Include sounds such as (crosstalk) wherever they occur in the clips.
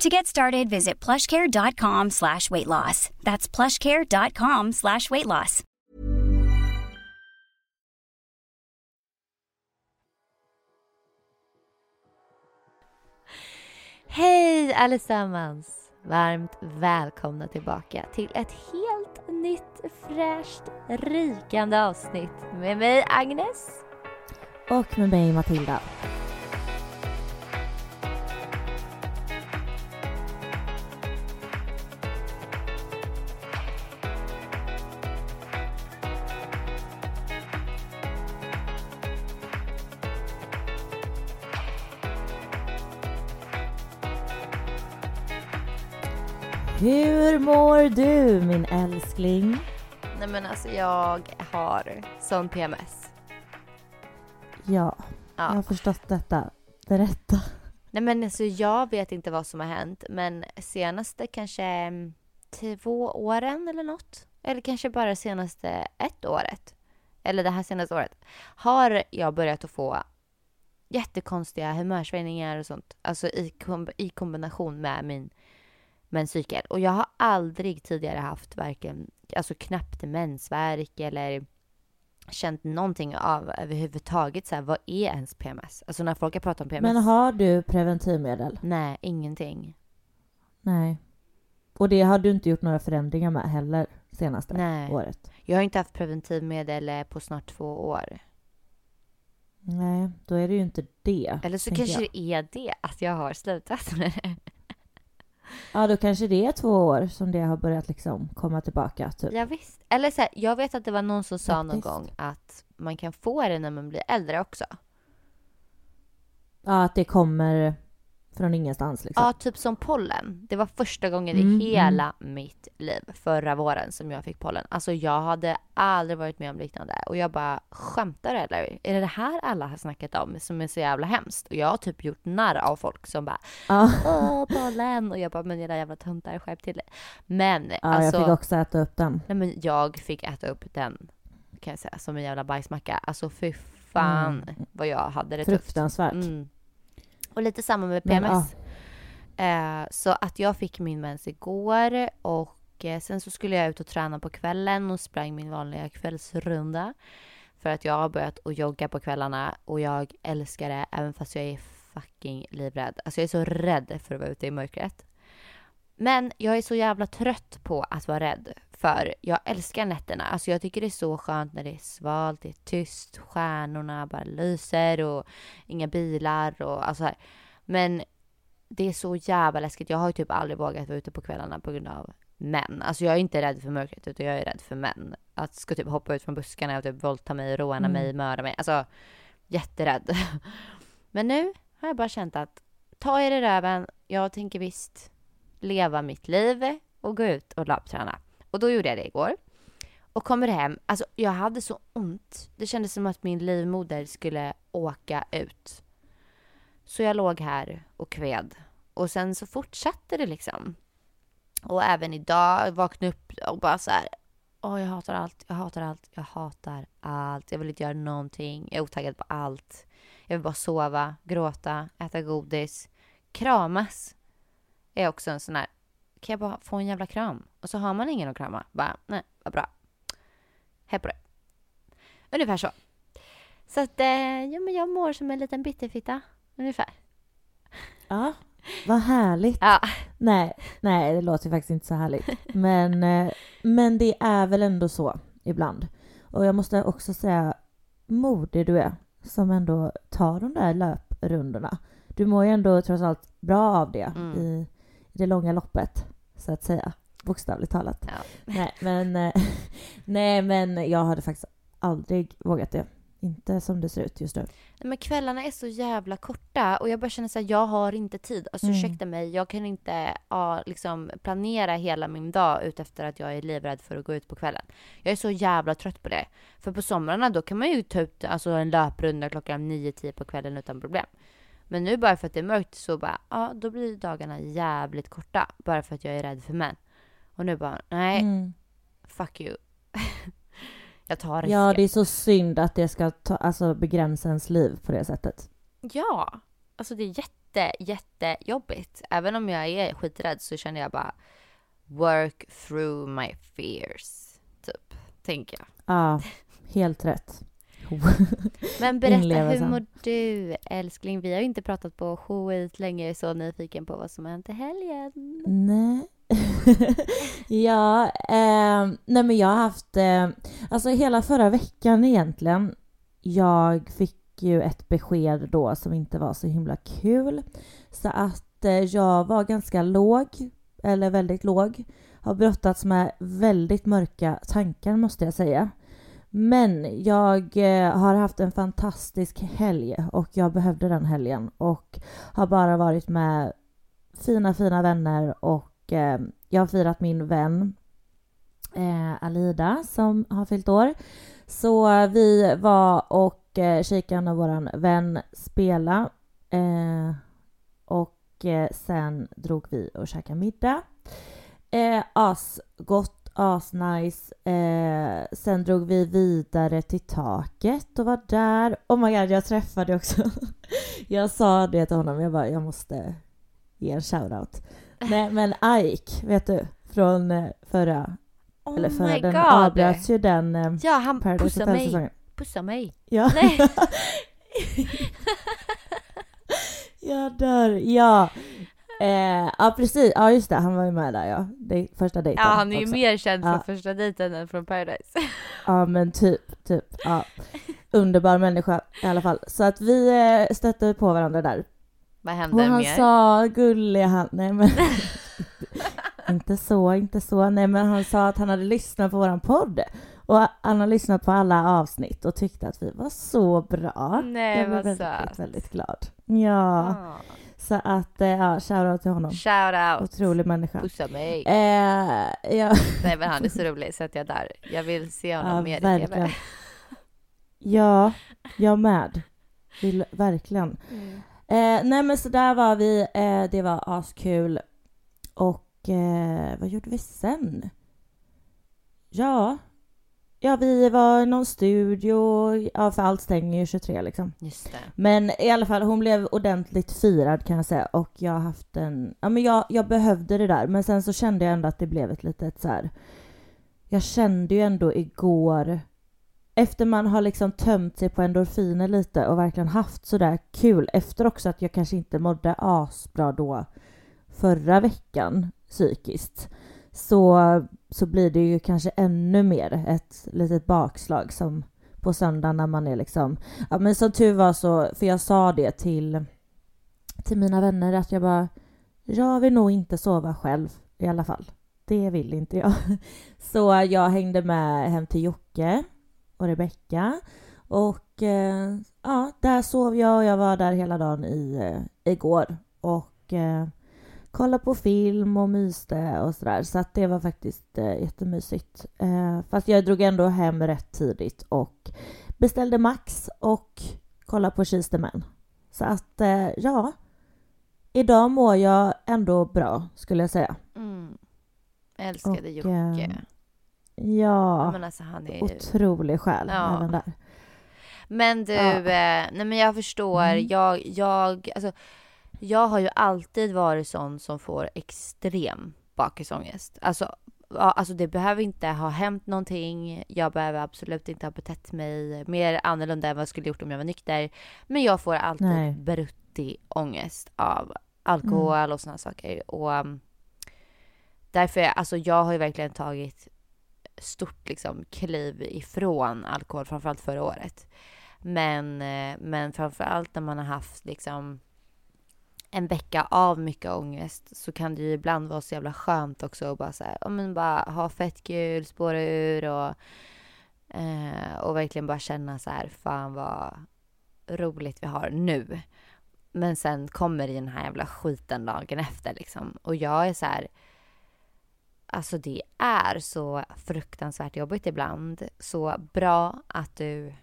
To get started, visit plushcare.com slash weight loss. That's plushcare.com slash weight loss. Hej allesammans! Varmt välkomna tillbaka till ett helt nytt, fräscht, rykande avsnitt med mig Agnes. Och med mig Matilda. Hur mår du min älskling? Nej men alltså jag har sån PMS. Ja, jag har förstått detta. Berätta. Nej men alltså jag vet inte vad som har hänt men senaste kanske mm, två åren eller något. Eller kanske bara senaste ett året. Eller det här senaste året. Har jag börjat att få jättekonstiga humörsvängningar och sånt. Alltså i, kom- i kombination med min menscykel. Och jag har aldrig tidigare haft varken, alltså knappt mensvärk eller känt någonting av överhuvudtaget så här, vad är ens PMS? Alltså när folk har pratat om PMS. Men har du preventivmedel? Nej, ingenting. Nej. Och det har du inte gjort några förändringar med heller senaste Nej. året? Jag har inte haft preventivmedel eh, på snart två år. Nej, då är det ju inte det. Eller så kanske jag. det är det, att jag har slutat med det. Ja, då kanske det är två år som det har börjat liksom komma tillbaka. Typ. Ja, visst. Eller så här, jag vet att det var någon som sa någon Faktiskt. gång att man kan få det när man blir äldre också. Ja, att det kommer från ingenstans liksom. Ja, typ som pollen. Det var första gången i Mm, hela mitt liv förra våren som jag fick pollen. Alltså jag hade aldrig varit med om liknande. Och jag bara, skämtar eller? Är det det här alla har snackat om som är så jävla hemskt? Och jag har typ gjort narr av folk som bara, Ja, åh pollen! Och jag bara, men era jävla töntar, skärp till dig. Men ja alltså, jag fick också äta upp den. nej men jag fick äta upp den, kan jag säga, som en jävla bajsmacka. Alltså fy fan Mm. vad jag hade det tufft. Fruktansvärt. Mm. Och lite samma med Men, PMS. Eh, så att jag fick min mens igår och eh, sen så skulle jag ut och träna på kvällen och sprang min vanliga kvällsrunda. För att jag har börjat att jogga på kvällarna och jag älskar det även fast jag är fucking livrädd. Alltså jag är så rädd för att vara ute i mörkret. Men jag är så jävla trött på att vara rädd. För jag älskar nätterna. Alltså jag tycker det är så skönt när det är svalt, det är tyst, stjärnorna bara lyser och inga bilar och alltså här. Men det är så jävla läskigt. Jag har ju typ aldrig vågat vara ute på kvällarna på grund av män. Alltså jag är inte rädd för mörkret utan jag är rädd för män. Att ska typ hoppa ut från buskarna och typ våldta mig, råna Mm. mig, mörda mig. Alltså jätterädd. (laughs) Men nu har jag bara känt att ta er i röven. Jag tänker visst leva mitt liv och gå ut och labbträna. Och då gjorde jag det igår. Och kommer hem, alltså jag hade så ont. Det kändes som att min livmoder skulle åka ut. Så jag låg här och kved. Och sen så fortsatte det liksom. Och även idag vaknade upp och bara så här. Åh, jag hatar allt, jag hatar allt, jag hatar allt. Jag vill inte göra någonting. Jag är otaggad på allt. Jag vill bara sova, gråta, äta godis, kramas. Är också en sån här. Kan jag bara få en jävla kram? Och så har man ingen att krama. Bara, nej, vad bra. Hej på det. Ungefär så. Så att, eh, ja men jag mår som en liten bitterfitta. Ungefär. Ja, vad härligt. Ja. Nej, nej, det låter faktiskt inte så härligt. Men, eh, men det är väl ändå så ibland. Och jag måste också säga, modig du är som ändå tar de där löprundorna. Du mår ju ändå trots allt bra av det Mm. i, i det långa loppet, så att säga. Bokstavligt talat. Ja. Nej, men, eh, (laughs) nej, men jag hade faktiskt aldrig vågat det. inte som det ser ut just nu. Nej, Men kvällarna är så jävla korta och jag bara känner så här, jag har inte tid. Alltså Mm. ursäkta mig, jag kan inte ja, liksom, planera hela min dag utefter att jag är livrädd för att gå ut på kvällen. Jag är så jävla trött på det. För på somrarna då kan man ju ta ut alltså, en löprunda klockan 9-10 på kvällen utan problem. Men nu bara för att det är mörkt så bara, ja då blir dagarna jävligt korta. Bara för att jag är rädd för män. Och nu bara, nej, Mm. fuck you. (laughs) jag tar risken. Ja, det är så synd att det ska ta, alltså, begränsa ens liv på det sättet. Ja, alltså det är jätte, jättejobbigt. Även om jag är skiträdd så känner jag bara work through my fears, typ, tänker jag. Ja, helt rätt. (laughs) Men berätta, hur mår du älskling? Vi har ju inte pratat på skit länge, jag är så nyfiken på vad som har hänt i helgen. Nej. (laughs) ja, eh, nej men jag har haft, eh, alltså hela förra veckan egentligen. Jag fick ju ett besked då som inte var så himla kul. Så att eh, jag var ganska låg, eller väldigt låg. Har brottats med väldigt mörka tankar måste jag säga. Men jag eh, har haft en fantastisk helg och jag behövde den helgen och har bara varit med fina, fina vänner och eh, jag har firat min vän eh, Alida som har fyllt år. Så vi var och eh, kikade när vår vän spela och sen drog vi och käkade middag. Eh, asgott, asnice. Eh, sen drog vi vidare till taket och var där. Oh my god, jag träffade också. (laughs) jag sa det till honom, jag bara, jag måste ge en shoutout. Nej men Ike, vet du? Från eh, förra, Oh eller förra, my den god! avbröts ju den eh, Ja, han pussar mig. Hotel-säsongen. Pussar mig. Ja. Nej. (laughs) jag dör, ja. Eh, ja precis, ja just det, han var ju med där ja. Det, första dejten Ja, han är ju också. mer känd Ja. från första dejten än från Paradise. (laughs) Ja men typ, typ. Ja. Underbar människa i alla fall. Så att vi eh, stötte på varandra där. Vad Och händer han mer? sa, gullig han, nej men (laughs) inte så, inte så, nej men han sa att han hade lyssnat på våran podd. Och han har lyssnat på alla avsnitt och tyckte att vi var så bra. Nej, jag blev vad väldigt, söt. väldigt glad. Ja, Ah. Så att, eh, ja, shoutout till honom. Shout out. Otrolig människa. Pussa mig. Eh, ja, Nej men han är så rolig så att jag där. Jag vill se honom ja mer i TV. verkligen. Ja, jag med. Vill, verkligen. Mm. Eh, nej men så där var vi, eh, det var askul. Och eh, vad gjorde vi sen? Ja, ja vi var i någon studio, ja för allt stänger ju 23 liksom. Just det. Men i alla fall hon blev ordentligt firad kan jag säga och jag har haft en, ja men jag, jag behövde det där men sen så kände jag ändå att det blev ett litet så här. Jag kände ju ändå igår efter man har liksom tömt sig på endorfiner lite och verkligen haft sådär kul efter också att jag kanske inte mådde asbra då förra veckan psykiskt så, så blir det ju kanske ännu mer ett litet bakslag som på söndag när man är liksom Ja men som tur var så, för jag sa det till, till mina vänner att jag bara Jag vill nog inte sova själv i alla fall. Det vill inte jag. (laughs) Så jag hängde med hem till Jocke och Rebecka och eh, ja, där sov jag och jag var där hela dagen i, eh, igår och eh, kollade på film och myste och sådär. Så att det var faktiskt eh, jättemysigt. Eh, fast jag drog ändå hem rätt tidigt och beställde Max och kollade på Man. Så att eh, ja, idag mår jag ändå bra skulle jag säga. Mm. Älskade Och, Jocke. eh, Ja, men alltså han är... otrolig själ Ja. även där. Men du, Ja. eh, nej men jag förstår. Mm. Jag, jag, alltså, jag har ju alltid varit sån som får extrem bakisångest. Alltså, alltså det behöver inte ha hänt någonting. Jag behöver absolut inte ha betett mig mer annorlunda än vad jag skulle gjort om jag var nykter. Men jag får alltid Nej. bruttig ångest av alkohol och såna saker. Och um, därför, alltså jag har ju verkligen tagit stort liksom kliv ifrån alkohol, framförallt förra året. Men, eh, men framförallt när man har haft liksom en vecka av mycket ångest så kan det ju ibland vara så jävla skönt också att bara så här, ja men bara ha fett kul, spåra ur och Eh, och verkligen bara känna så här, fan vad roligt vi har nu. Men sen kommer det den här jävla skiten dagen efter liksom. Och jag är så här, alltså det är så fruktansvärt jobbigt ibland. Så bra att du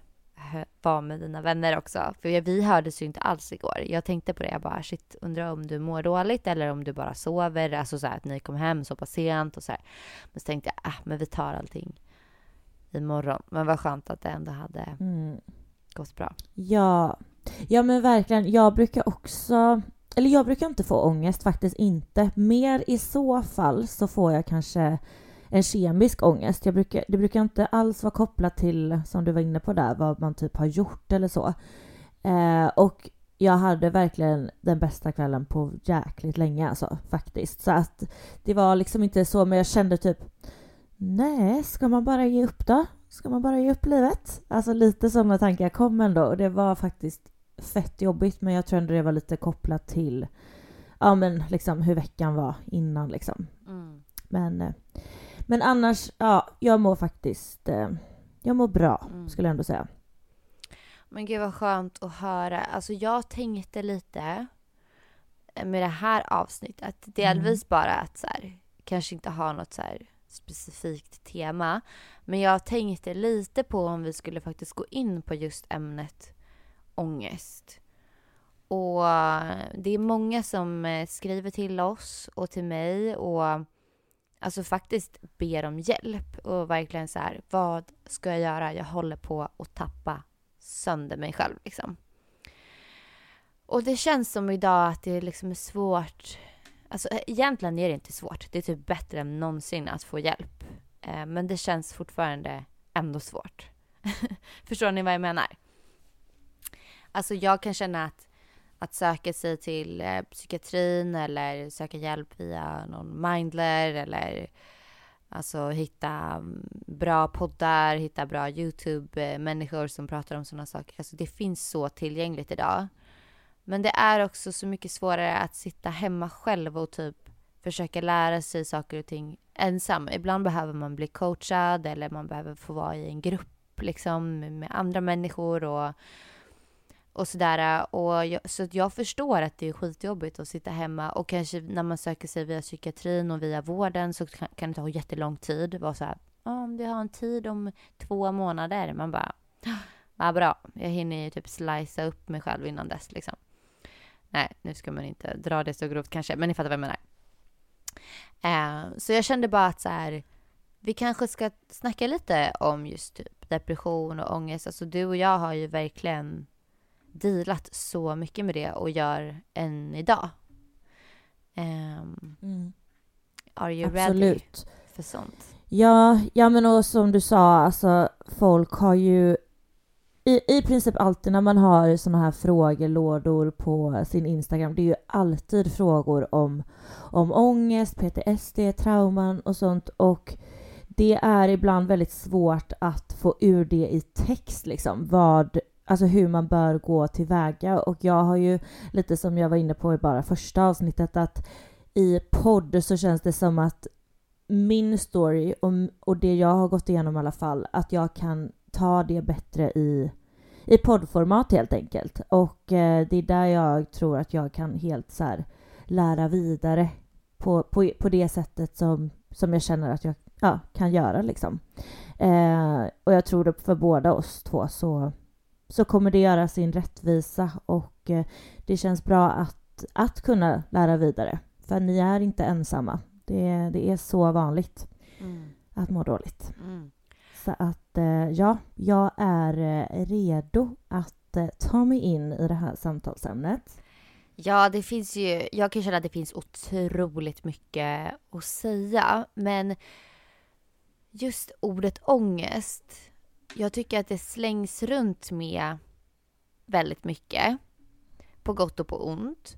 var med dina vänner också. För vi hördes ju inte alls igår. Jag tänkte på det, jag bara shit, undrar om du mår dåligt eller om du bara sover. Alltså så här, att ni kom hem så pass sent och så här. Men så tänkte jag, ah, men vi tar allting imorgon. Men vad skönt att det ändå hade mm. gått bra. Ja, ja men verkligen. Jag brukar också, eller jag brukar inte få ångest, faktiskt inte. Mer i så fall så får jag kanske en kemisk ångest. Jag brukar, det brukar inte alls vara kopplat till, som du var inne på där, vad man typ har gjort eller så. Eh, och jag hade verkligen den bästa kvällen på jäkligt länge alltså, faktiskt. Så att det var liksom inte så, men jag kände typ Nej, ska man bara ge upp då? Ska man bara ge upp livet? Alltså lite sådana tankar kom ändå och det var faktiskt fett jobbigt men jag tror ändå det var lite kopplat till ja men liksom hur veckan var innan liksom. Mm. Men, eh, men annars, ja, jag mår faktiskt, eh, jag mår bra mm. skulle jag ändå säga. Men gud vad skönt att höra. Alltså jag tänkte lite med det här avsnittet, delvis mm. bara att så här, kanske inte ha något så här specifikt tema. Men jag tänkte lite på om vi skulle faktiskt gå in på just ämnet ångest. Och det är många som eh, skriver till oss och till mig och alltså faktiskt ber om hjälp och verkligen så här, vad ska jag göra? Jag håller på att tappa sönder mig själv liksom. Och det känns som idag att det liksom är svårt Alltså eh, egentligen är det inte svårt. Det är typ bättre än någonsin att få hjälp. Eh, men det känns fortfarande ändå svårt. (laughs) Förstår ni vad jag menar? Alltså jag kan känna att, att söka sig till eh, psykiatrin eller söka hjälp via någon mindler eller alltså hitta mm, bra poddar, hitta bra YouTube-människor eh, som pratar om sådana saker. Alltså det finns så tillgängligt idag. Men det är också så mycket svårare att sitta hemma själv och typ försöka lära sig saker och ting ensam. Ibland behöver man bli coachad eller man behöver få vara i en grupp liksom med andra människor och, och sådär. Och jag, så jag förstår att det är skitjobbigt att sitta hemma och kanske när man söker sig via psykiatrin och via vården så kan, kan det ta jättelång tid. Vara så här, om du har en tid om två månader. Man bara, vad (gasps) ah, bra, jag hinner ju typ slicea upp mig själv innan dess liksom. Nej, nu ska man inte dra det så grovt kanske, men ni fattar vad jag menar. Eh, så jag kände bara att så här, vi kanske ska snacka lite om just typ depression och ångest. Alltså du och jag har ju verkligen dealat så mycket med det och gör än idag. Um, mm. Are you Absolut. ready för sånt? Ja, ja men och som du sa, alltså folk har ju i, i princip alltid när man har såna här frågelådor på sin Instagram, det är ju alltid frågor om, om ångest, PTSD, trauman och sånt och det är ibland väldigt svårt att få ur det i text liksom, vad, alltså hur man bör gå tillväga och jag har ju lite som jag var inne på i bara första avsnittet att i podd så känns det som att min story och, och det jag har gått igenom i alla fall, att jag kan ta det bättre i, i poddformat helt enkelt. Och eh, det är där jag tror att jag kan helt så här, lära vidare på, på, på det sättet som, som jag känner att jag ja, kan göra liksom. Eh, och jag tror det för båda oss två så, så kommer det göra sin rättvisa och eh, det känns bra att, att kunna lära vidare. För ni är inte ensamma. Det, det är så vanligt mm. att må dåligt. Mm. Så att eh, ja, jag är eh, redo att ta mig in i det här samtalsämnet. Ja, det finns ju, jag kan känna att det finns otroligt mycket att säga, men just ordet ångest, jag tycker att det slängs runt med väldigt mycket, på gott och på ont.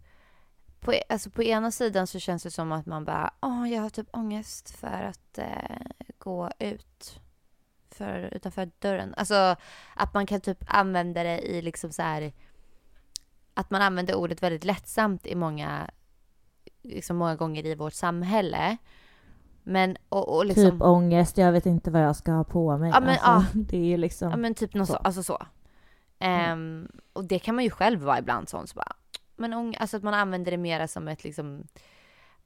På, e-, alltså på ena sidan så känns det som att man bara, åh, jag har typ ångest för att eh, gå ut för, utanför dörren. Alltså att man kan typ använda det i liksom så här att man använder ordet väldigt lättsamt i många, liksom många gånger i vårt samhälle. Men och, och liksom... Typ ångest, jag vet inte vad jag ska ha på mig. Ja, men, alltså, (laughs) Det är liksom... Ja men typ något så. så. alltså så. Ehm, och det kan man ju själv vara ibland sån så bara. Men ång- alltså att man använder det mera som ett liksom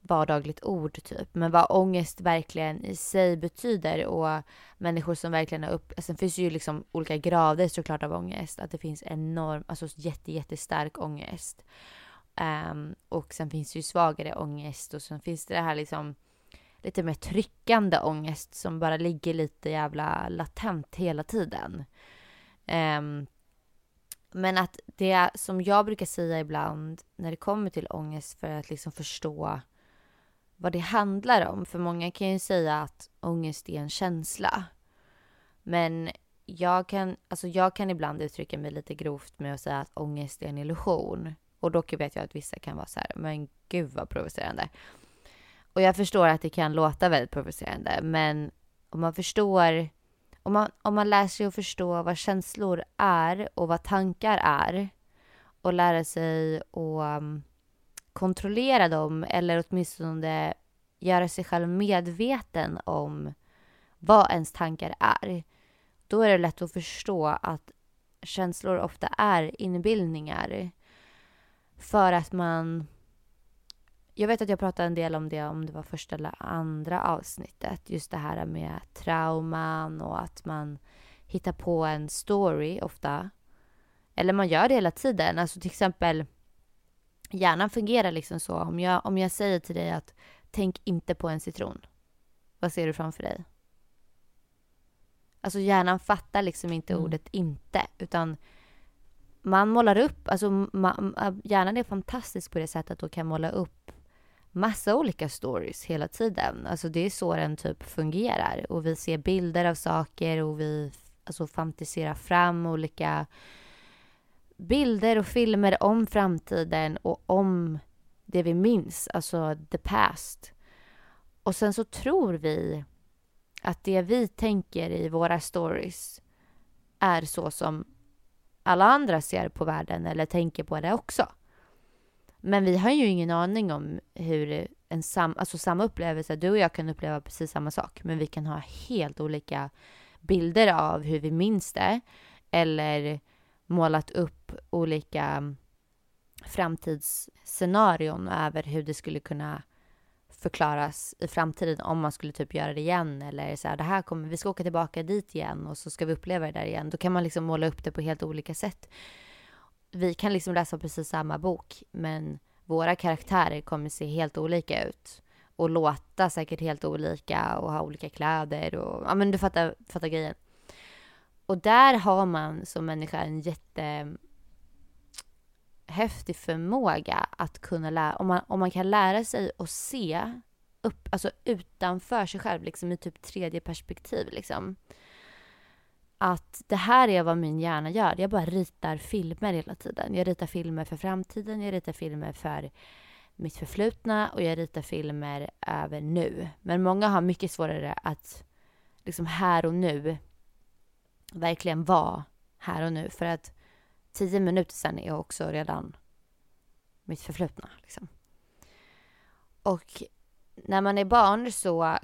vardagligt ord typ. Men vad ångest verkligen i sig betyder och människor som verkligen har upp... Alltså det finns ju liksom olika grader såklart av ångest. Att det finns enorm, alltså jätte, jättestark ångest. Ehm, och sen finns det ju svagare ångest och sen finns det det här liksom lite mer tryckande ångest som bara ligger lite jävla latent hela tiden. Um, men att det som jag brukar säga ibland när det kommer till ångest för att liksom förstå vad det handlar om. För många kan ju säga att ångest är en känsla. Men jag kan, alltså jag kan ibland uttrycka mig lite grovt med att säga att ångest är en illusion. Och då vet jag att vissa kan vara så här, men gud vad provocerande. Och jag förstår att det kan låta väldigt provocerande, men om man förstår, om man, om man lär sig att förstå vad känslor är och vad tankar är och lära sig att mm, kontrollera dem eller åtminstone göra sig själv medveten om vad ens tankar är. Då är det lätt att förstå att känslor ofta är inbildningar. För att man... Jag vet att jag pratade en del om det om det var första eller andra avsnittet. Just det här med trauman och att man hittar på en story ofta. Eller man gör det hela tiden. Alltså till exempel hjärnan fungerar liksom så. Om jag, om jag säger till dig att tänk inte på en citron. Vad ser du framför dig? Alltså hjärnan fattar liksom inte Mm. ordet inte, utan man målar upp, alltså ma- hjärnan är fantastisk på det sättet och kan måla upp massa olika stories hela tiden. Alltså det är så den typ fungerar och vi ser bilder av saker och vi alltså fantiserar fram olika bilder och filmer om framtiden och om det vi minns, alltså the past. Och sen så tror vi att det vi tänker i våra stories är så som alla andra ser på världen eller tänker på det också. Men vi har ju ingen aning om hur en sam, alltså samma upplevelse, du och jag kan uppleva precis samma sak, men vi kan ha helt olika bilder av hur vi minns det eller målat upp olika framtidsscenarion över hur det skulle kunna förklaras i framtiden om man skulle typ göra det igen eller så här, det här kommer, vi ska åka tillbaka dit igen och så ska vi uppleva det där igen. Då kan man liksom måla upp det på helt olika sätt. Vi kan liksom läsa precis samma bok, men våra karaktärer kommer se helt olika ut och låta säkert helt olika och ha olika kläder och ja, men du fattar, fattar grejen. Och där har man som människa en jätte häftig förmåga att kunna lära, om man, om man kan lära sig att se upp, alltså utanför sig själv, liksom i typ tredje perspektiv liksom. Att det här är vad min hjärna gör. Jag bara ritar filmer hela tiden. Jag ritar filmer för framtiden, jag ritar filmer för mitt förflutna och jag ritar filmer över nu. Men många har mycket svårare att liksom här och nu verkligen vara här och nu. För att tio minuter sen är också redan mitt förflutna. Liksom. Och när man är barn så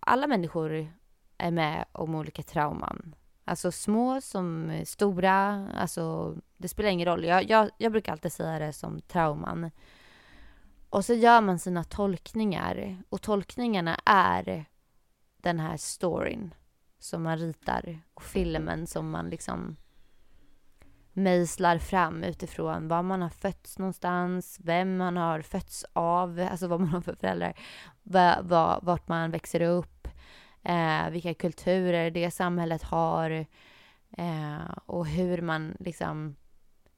alla människor är med om olika trauman. Alltså små som eh, stora, alltså det spelar ingen roll. Jag, jag, jag brukar alltid säga det som trauman. Och så gör man sina tolkningar och tolkningarna är den här storyn som man ritar och filmen som man liksom mejslar fram utifrån var man har fötts någonstans, vem man har fötts av, alltså vad man har för föräldrar, vart man växer upp, eh, vilka kulturer det samhället har eh, och hur man liksom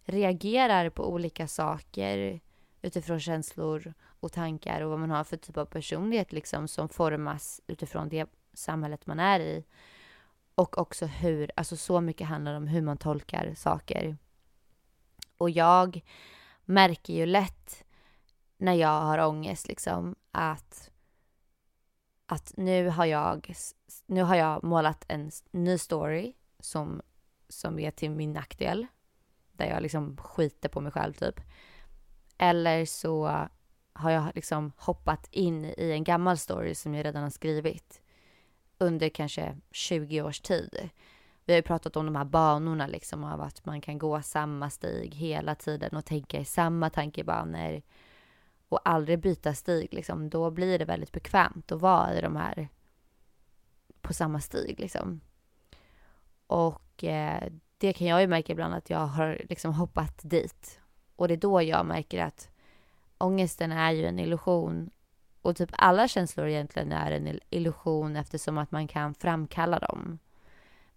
reagerar på olika saker utifrån känslor och tankar och vad man har för typ av personlighet liksom som formas utifrån det samhället man är i. Och också hur, alltså så mycket handlar om hur man tolkar saker. Och jag märker ju lätt när jag har ångest liksom att, att nu har jag, nu har jag målat en ny story som, som är till min nackdel. Där jag liksom skiter på mig själv typ. Eller så har jag liksom hoppat in i en gammal story som jag redan har skrivit under kanske 20 års tid. Vi har ju pratat om de här banorna liksom av att man kan gå samma stig hela tiden och tänka i samma tankebanor och aldrig byta stig liksom. Då blir det väldigt bekvämt att vara i de här på samma stig liksom. Och eh, det kan jag ju märka ibland att jag har liksom hoppat dit. Och det är då jag märker att ångesten är ju en illusion. Och typ alla känslor egentligen är en illusion eftersom att man kan framkalla dem.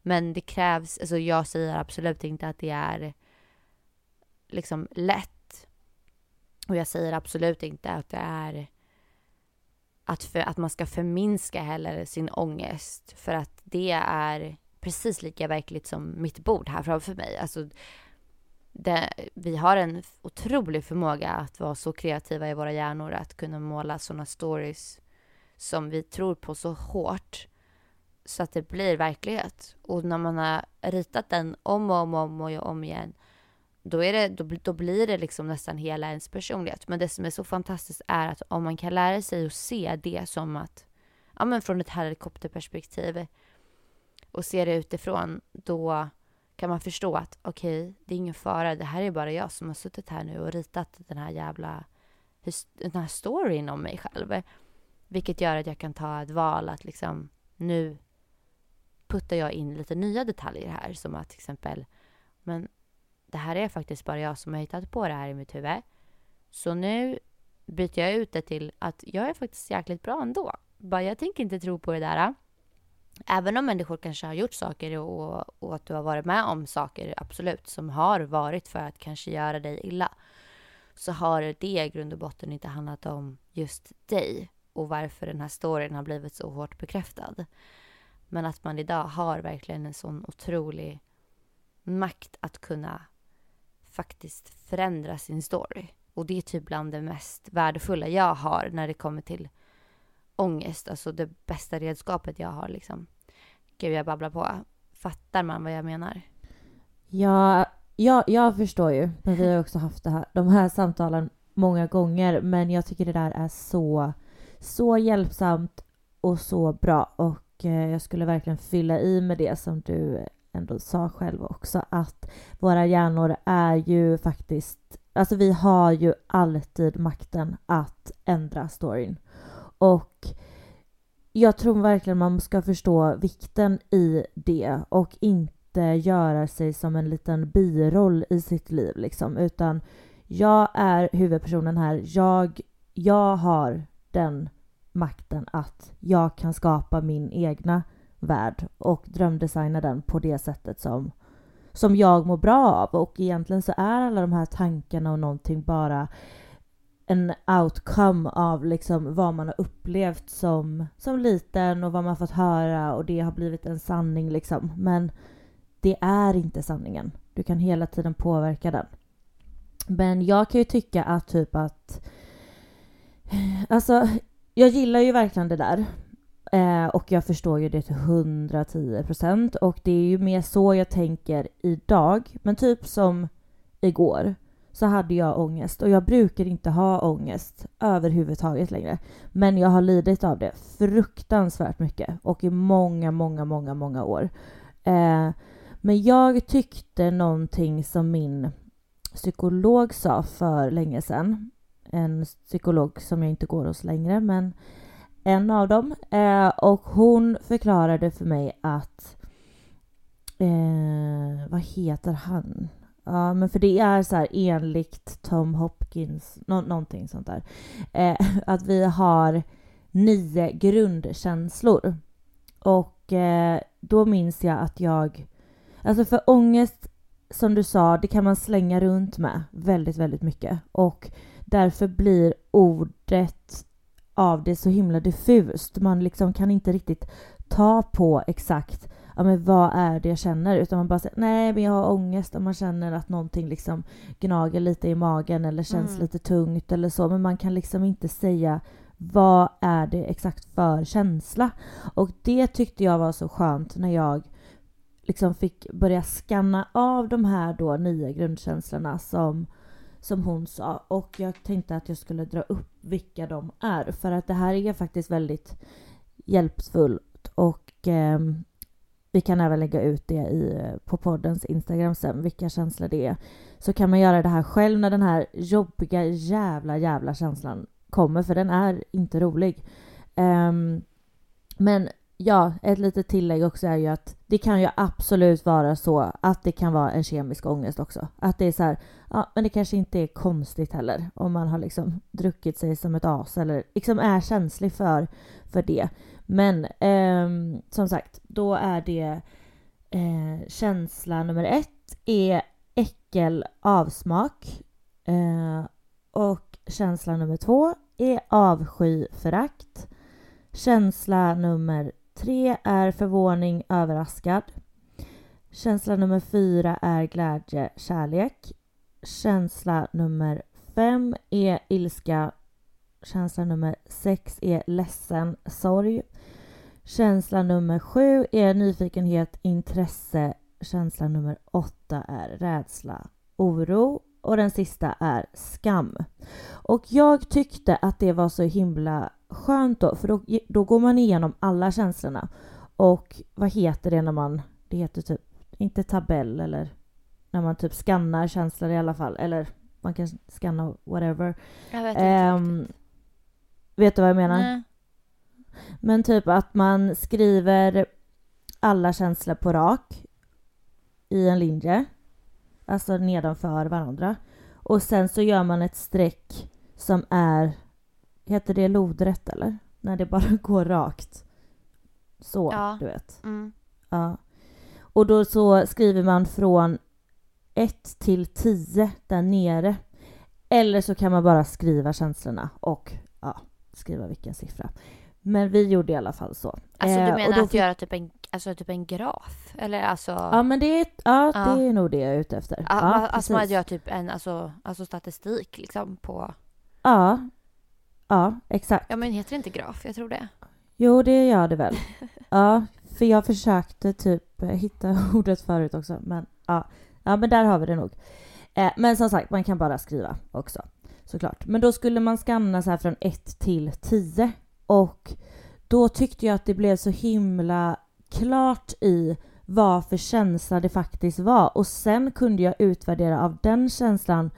Men det krävs, alltså jag säger absolut inte att det är liksom lätt. Och jag säger absolut inte att det är att, för, att man ska förminska heller sin ångest. För att det är precis lika verkligt som mitt bord här framför mig. Alltså, det, vi har en otrolig förmåga att vara så kreativa i våra hjärnor, att kunna måla sådana stories som vi tror på så hårt så att det blir verklighet. Och när man har ritat den om och om och om, och om igen då, är det, då, då blir det liksom nästan hela ens personlighet. Men det som är så fantastiskt är att om man kan lära sig att se det som att, ja men från ett helikopterperspektiv och se det utifrån, då kan man förstå att okej, okay, det är ingen fara, det här är bara jag som har suttit här nu och ritat den här jävla den här storyn om mig själv. Vilket gör att jag kan ta ett val att liksom nu puttar jag in lite nya detaljer här som att till exempel men det här är faktiskt bara jag som har hittat på det här i mitt huvud. Så nu byter jag ut det till att jag är faktiskt jäkligt bra ändå. Bara jag tänker inte tro på det där. Även om människor kanske har gjort saker och, och att du har varit med om saker, absolut, som har varit för att kanske göra dig illa. Så har det i grund och botten inte handlat om just dig och varför den här storyn har blivit så hårt bekräftad. Men att man idag har verkligen en sån otrolig makt att kunna faktiskt förändra sin story. Och det är typ bland det mest värdefulla jag har när det kommer till ångest. Alltså det bästa redskapet jag har liksom. Gud, jag babblar på. Fattar man vad jag menar? Ja, ja jag förstår ju. Men vi har också haft det här, de här samtalen många gånger. Men jag tycker det där är så, så hjälpsamt och så bra. Och eh, jag skulle verkligen fylla i med det som du ändå sa själv också att våra hjärnor är ju faktiskt, alltså vi har ju alltid makten att ändra storyn. Och jag tror verkligen man ska förstå vikten i det och inte göra sig som en liten biroll i sitt liv liksom, utan jag är huvudpersonen här. Jag, jag har den makten att jag kan skapa min egna värld och drömdesigna den på det sättet som, som jag mår bra av. Och egentligen så är alla de här tankarna och någonting bara en outcome av liksom vad man har upplevt som, som liten och vad man fått höra och det har blivit en sanning liksom. Men det är inte sanningen. Du kan hela tiden påverka den. Men jag kan ju tycka att typ att... Alltså, jag gillar ju verkligen det där. Eh, och jag förstår ju det till 110 procent. Och det är ju mer så jag tänker idag. Men typ som igår så hade jag ångest. Och jag brukar inte ha ångest överhuvudtaget längre. Men jag har lidit av det fruktansvärt mycket. Och i många, många, många, många år. Eh, men jag tyckte någonting som min psykolog sa för länge sedan. En psykolog som jag inte går hos längre, men en av dem. Eh, och hon förklarade för mig att... Eh, vad heter han? Ja, men för det är så här enligt Tom Hopkins, no någonting sånt där. Eh, (laughs) att vi har nio grundkänslor. Och eh, då minns jag att jag... Alltså för ångest, som du sa, det kan man slänga runt med väldigt, väldigt mycket. Och därför blir ordet av det så himla diffust. Man liksom kan inte riktigt ta på exakt ja, men vad är det jag känner utan man bara säger nej men jag har ångest och man känner att någonting liksom gnager lite i magen eller känns mm. lite tungt eller så men man kan liksom inte säga vad är det exakt för känsla? Och det tyckte jag var så skönt när jag liksom fick börja skanna av de här då nio grundkänslorna som som hon sa och jag tänkte att jag skulle dra upp vilka de är för att det här är faktiskt väldigt hjälpfullt och eh, vi kan även lägga ut det i, eh, på poddens Instagram sen, vilka känslor det är. Så kan man göra det här själv när den här jobbiga jävla jävla känslan kommer, för den är inte rolig. Eh, men ja, ett litet tillägg också är ju att det kan ju absolut vara så att det kan vara en kemisk ångest också. Att det är så här, ja, men det kanske inte är konstigt heller om man har liksom druckit sig som ett as eller liksom är känslig för, för det. Men eh, som sagt, då är det eh, känsla nummer ett är äckel, avsmak. Eh, och känsla nummer två är avsky, förakt. Känsla nummer tre är förvåning, överraskad. Känsla nummer fyra är glädje, kärlek. Känsla nummer fem är ilska. Känsla nummer sex är ledsen, sorg. Känsla nummer sju är nyfikenhet, intresse. Känsla nummer åtta är rädsla, oro. Och den sista är skam. Och jag tyckte att det var så himla skönt då, för då, då går man igenom alla känslorna. Och vad heter det när man, det heter typ, inte tabell eller när man typ skannar känslor i alla fall, eller man kan skanna whatever. Jag vet inte um, Vet du vad jag menar? Nej. Men typ att man skriver alla känslor på rak i en linje, alltså nedanför varandra. Och sen så gör man ett streck som är Heter det lodrätt eller? När det bara (laughs) går rakt. Så, ja. du vet. Mm. Ja. Och då så skriver man från 1 till 10 där nere. Eller så kan man bara skriva känslorna och ja, skriva vilken siffra. Men vi gjorde i alla fall så. Alltså du eh, menar eh, att göra typ en, alltså, typ en graf? Eller alltså... Ja men det är, ja, ja. Det är nog det jag är ute efter. Ja, ja alltså precis. man gör typ en alltså, alltså statistik liksom på... Ja, Ja, exakt. Ja, men heter det inte graf? Jag tror det. Jo, det gör det väl. (laughs) ja, för jag försökte typ hitta (laughs) ordet förut också, men ja, ja men där har vi det nog. Eh, men som sagt, man kan bara skriva också såklart. Men då skulle man skanna så här från 1 till 10 och då tyckte jag att det blev så himla klart i vad för känsla det faktiskt var och sen kunde jag utvärdera av den känslan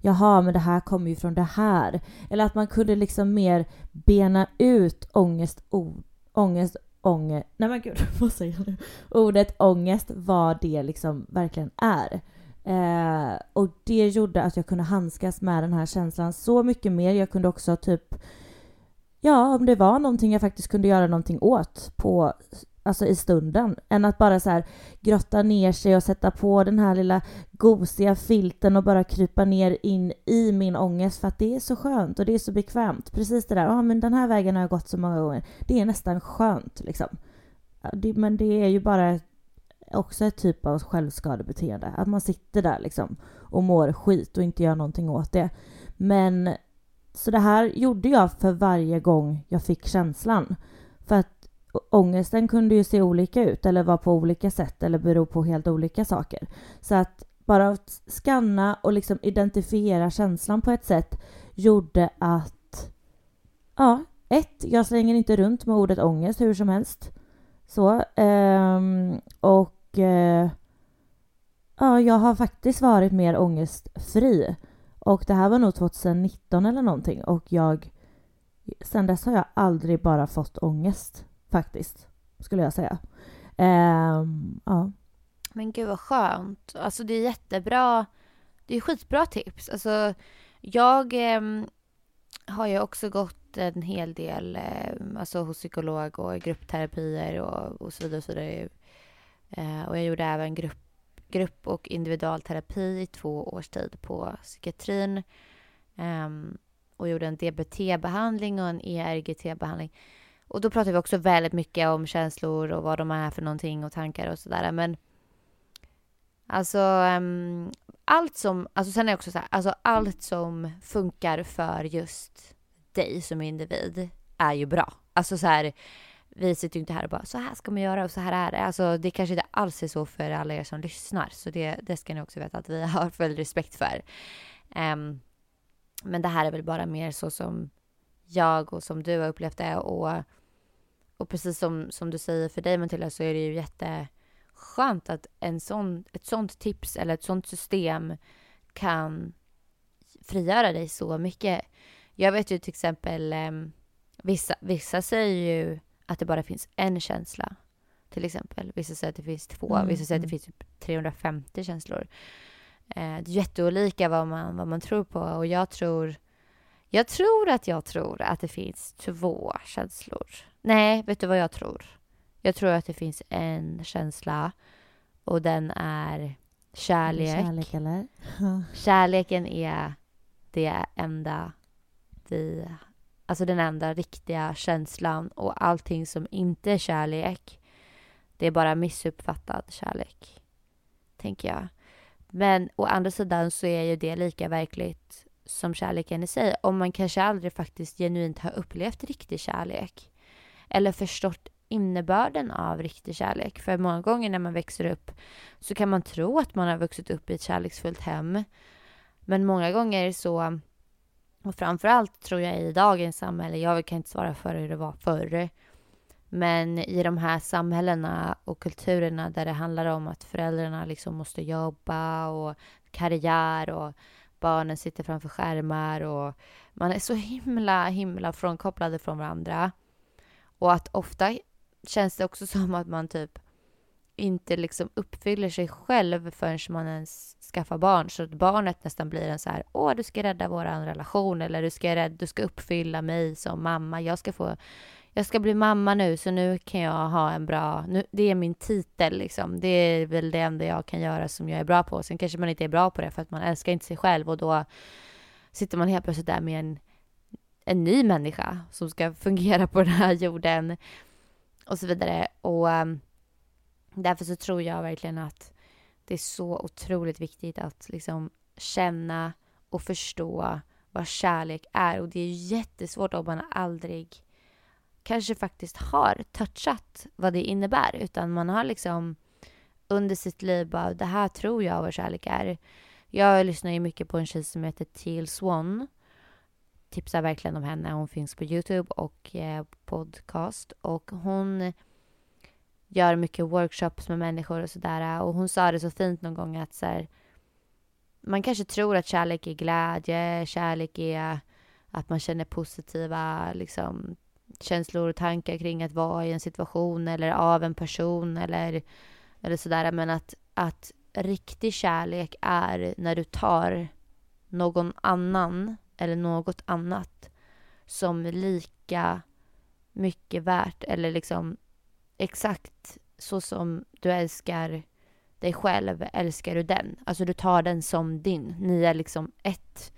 jaha, men det här kommer ju från det här. Eller att man kunde liksom mer bena ut ångest, o, ångest, ånger... nej men gud, (laughs) vad säger jag nu? Ordet ångest, vad det liksom verkligen är. Eh, och det gjorde att jag kunde handskas med den här känslan så mycket mer. Jag kunde också typ, ja, om det var någonting jag faktiskt kunde göra någonting åt på alltså i stunden, än att bara så här grotta ner sig och sätta på den här lilla gosiga filten och bara krypa ner in i min ångest för att det är så skönt och det är så bekvämt. Precis det där, ja ah, men den här vägen har jag gått så många gånger. Det är nästan skönt liksom. Det, men det är ju bara också ett typ av självskadebeteende, att man sitter där liksom och mår skit och inte gör någonting åt det. Men så det här gjorde jag för varje gång jag fick känslan. För att ångesten kunde ju se olika ut eller vara på olika sätt eller bero på helt olika saker. Så att bara att skanna och liksom identifiera känslan på ett sätt gjorde att ja, ett, jag slänger inte runt med ordet ångest hur som helst. Så. Um, och uh, ja, jag har faktiskt varit mer ångestfri. Och det här var nog 2019 eller någonting och jag sen dess har jag aldrig bara fått ångest faktiskt, skulle jag säga. Um, ja. Men gud vad skönt. Alltså det är jättebra. Det är skitbra tips. Alltså jag eh, har ju också gått en hel del eh, alltså hos psykolog och gruppterapier och, och så vidare. Och, så vidare. Eh, och jag gjorde även grupp, grupp och individualterapi i två års tid på psykiatrin. Ehm, och gjorde en DBT-behandling och en ERGT-behandling. Och då pratar vi också väldigt mycket om känslor och vad de är för någonting och tankar och sådär. Men alltså um, allt som, alltså sen är det också så här, alltså allt som funkar för just dig som individ är ju bra. Alltså så här, vi sitter ju inte här och bara så här ska man göra och så här är det. Alltså det kanske inte alls är så för alla er som lyssnar. Så det, det ska ni också veta att vi (laughs) har full respekt för. Um, men det här är väl bara mer så som jag och som du har upplevt det och, och precis som, som du säger för dig Matilda så är det ju jätteskönt att en sån, ett sånt tips eller ett sånt system kan frigöra dig så mycket. Jag vet ju till exempel um, vissa, vissa säger ju att det bara finns en känsla till exempel. Vissa säger att det finns två, mm. vissa säger att det mm. finns typ 350 känslor. Eh, det är jätteolika vad man, vad man tror på och jag tror jag tror att jag tror att det finns två känslor. Nej, vet du vad jag tror? Jag tror att det finns en känsla och den är kärlek. Kärlek eller? (laughs) Kärleken är det enda vi... Alltså den enda riktiga känslan och allting som inte är kärlek det är bara missuppfattad kärlek. Tänker jag. Men å andra sidan så är ju det lika verkligt som kärleken i sig. Om man kanske aldrig faktiskt genuint har upplevt riktig kärlek. Eller förstått innebörden av riktig kärlek. För många gånger när man växer upp så kan man tro att man har vuxit upp i ett kärleksfullt hem. Men många gånger så, och framförallt tror jag i dagens samhälle, jag kan inte svara för hur det var förr, men i de här samhällena och kulturerna där det handlar om att föräldrarna liksom måste jobba och karriär och barnen sitter framför skärmar och man är så himla, himla frånkopplade från varandra. Och att ofta känns det också (laughs) som att man typ inte liksom uppfyller sig själv förrän man ens skaffar barn. Så att barnet nästan blir en så här, åh du ska rädda vår relation eller du ska, rädda, du ska uppfylla mig som mamma. Jag ska få jag ska bli mamma nu så nu kan jag ha en bra, nu, det är min titel liksom. Det är väl det enda jag kan göra som jag är bra på. Sen kanske man inte är bra på det för att man älskar inte sig själv och då sitter man helt plötsligt där med en, en ny människa som ska (laughs) fungera på den här jorden och så vidare. Och um, därför så tror jag verkligen att det är så otroligt viktigt att liksom känna och förstå vad kärlek är och det är jättesvårt om man aldrig kanske faktiskt har touchat vad det innebär utan man har liksom under sitt liv bara det här tror jag vad kärlek är. Jag lyssnar ju mycket på en tjej som heter Teal Swan. Tipsar verkligen om henne. Hon finns på Youtube och eh, podcast och hon gör mycket workshops med människor och sådär och hon sa det så fint någon gång att så här, man kanske tror att kärlek är glädje, kärlek är att man känner positiva liksom känslor och tankar kring att vara i en situation eller av en person eller, eller sådär. Men att, att riktig kärlek är när du tar någon annan eller något annat som lika mycket värt eller liksom exakt så som du älskar dig själv älskar du den. Alltså du tar den som din. Ni är liksom ett.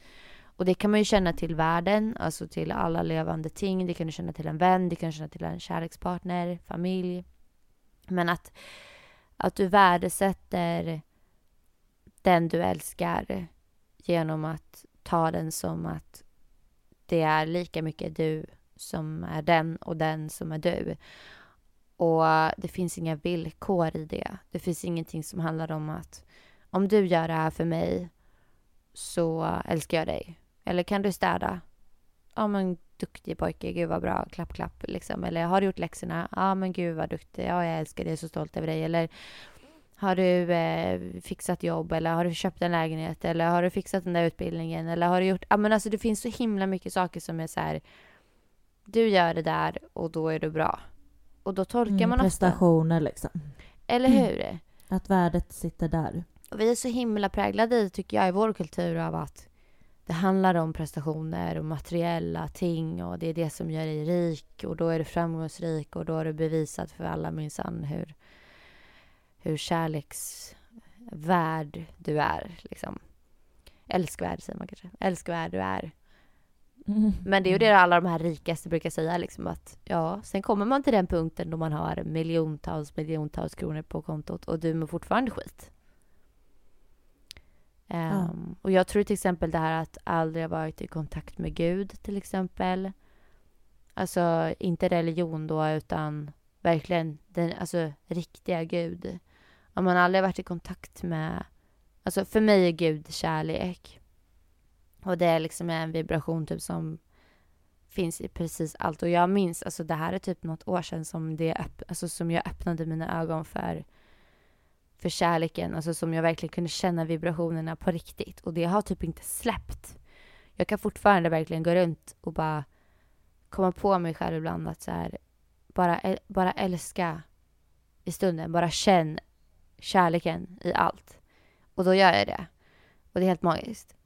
Och det kan man ju känna till världen, alltså till alla levande ting. Det kan du känna till en vän, det kan du känna till en kärlekspartner, familj. Men att, att du värdesätter den du älskar genom att ta den som att det är lika mycket du som är den och den som är du. Och det finns inga villkor i det. Det finns ingenting som handlar om att om du gör det här för mig så älskar jag dig. Eller kan du städa? Ja men duktig pojke, gud vad bra, klapp klapp liksom. Eller har du gjort läxorna? Ja men gud vad duktig, ja jag älskar dig, jag är så stolt över dig. Eller har du eh, fixat jobb eller har du köpt en lägenhet eller har du fixat den där utbildningen eller har du gjort, ja men alltså det finns så himla mycket saker som är så här, du gör det där och då är du bra. Och då tolkar mm, man ofta. Prestationer liksom. Eller hur? Mm. Att värdet sitter där. Och vi är så himla präglade i, tycker jag, i vår kultur av att det handlar om prestationer och materiella ting och det är det som gör dig rik och då är du framgångsrik och då har du bevisat för alla minsann hur, hur kärleksvärd du är. Liksom. Älskvärd säger man kanske. Älskvärd du är. Mm. Men det är ju det alla de här rikaste brukar säga liksom att ja, sen kommer man till den punkten då man har miljontals, miljontals kronor på kontot och du mår fortfarande skit. Um, ja. Ehm, och jag tror till exempel det här att aldrig ha varit i kontakt med Gud till exempel. Alltså inte religion då utan verkligen den alltså, riktiga Gud. Om man aldrig varit i kontakt med... Alltså för mig är Gud kärlek. Och det är liksom en vibration typ som finns i precis allt. Och jag minns, alltså det här är typ något år sedan som, det alltså, som jag öppnade mina ögon för, för kärleken. Alltså som jag verkligen kunde känna vibrationerna på riktigt. Och det har typ inte släppt. Jag kan fortfarande verkligen gå runt och bara komma på mig själv ibland att så här, bara, bara älska i stunden. Bara känn kärleken i allt. Och då gör jag det. Och det är helt magiskt.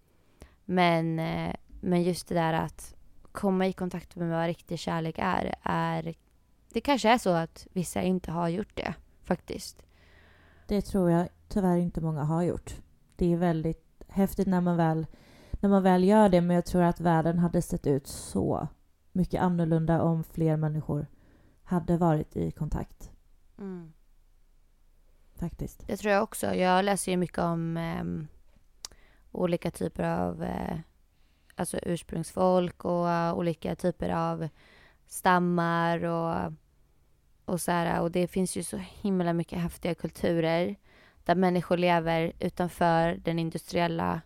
Men, eh, men just det där att komma i kontakt med vad riktig kärlek är, är... Det kanske är så att vissa inte har gjort det, faktiskt. Det tror jag tyvärr inte många har gjort. Det är väldigt häftigt när man väl, när man väl gör det men jag tror att världen hade sett ut så mycket annorlunda om fler människor hade varit i kontakt. Faktiskt. Det tror jag också. Jag läser ju mycket om ehm, olika typer av eh, alltså ursprungsfolk och eh, olika typer av stammar och, och så här. Och det finns ju så himla mycket häftiga kulturer där människor lever utanför den industriella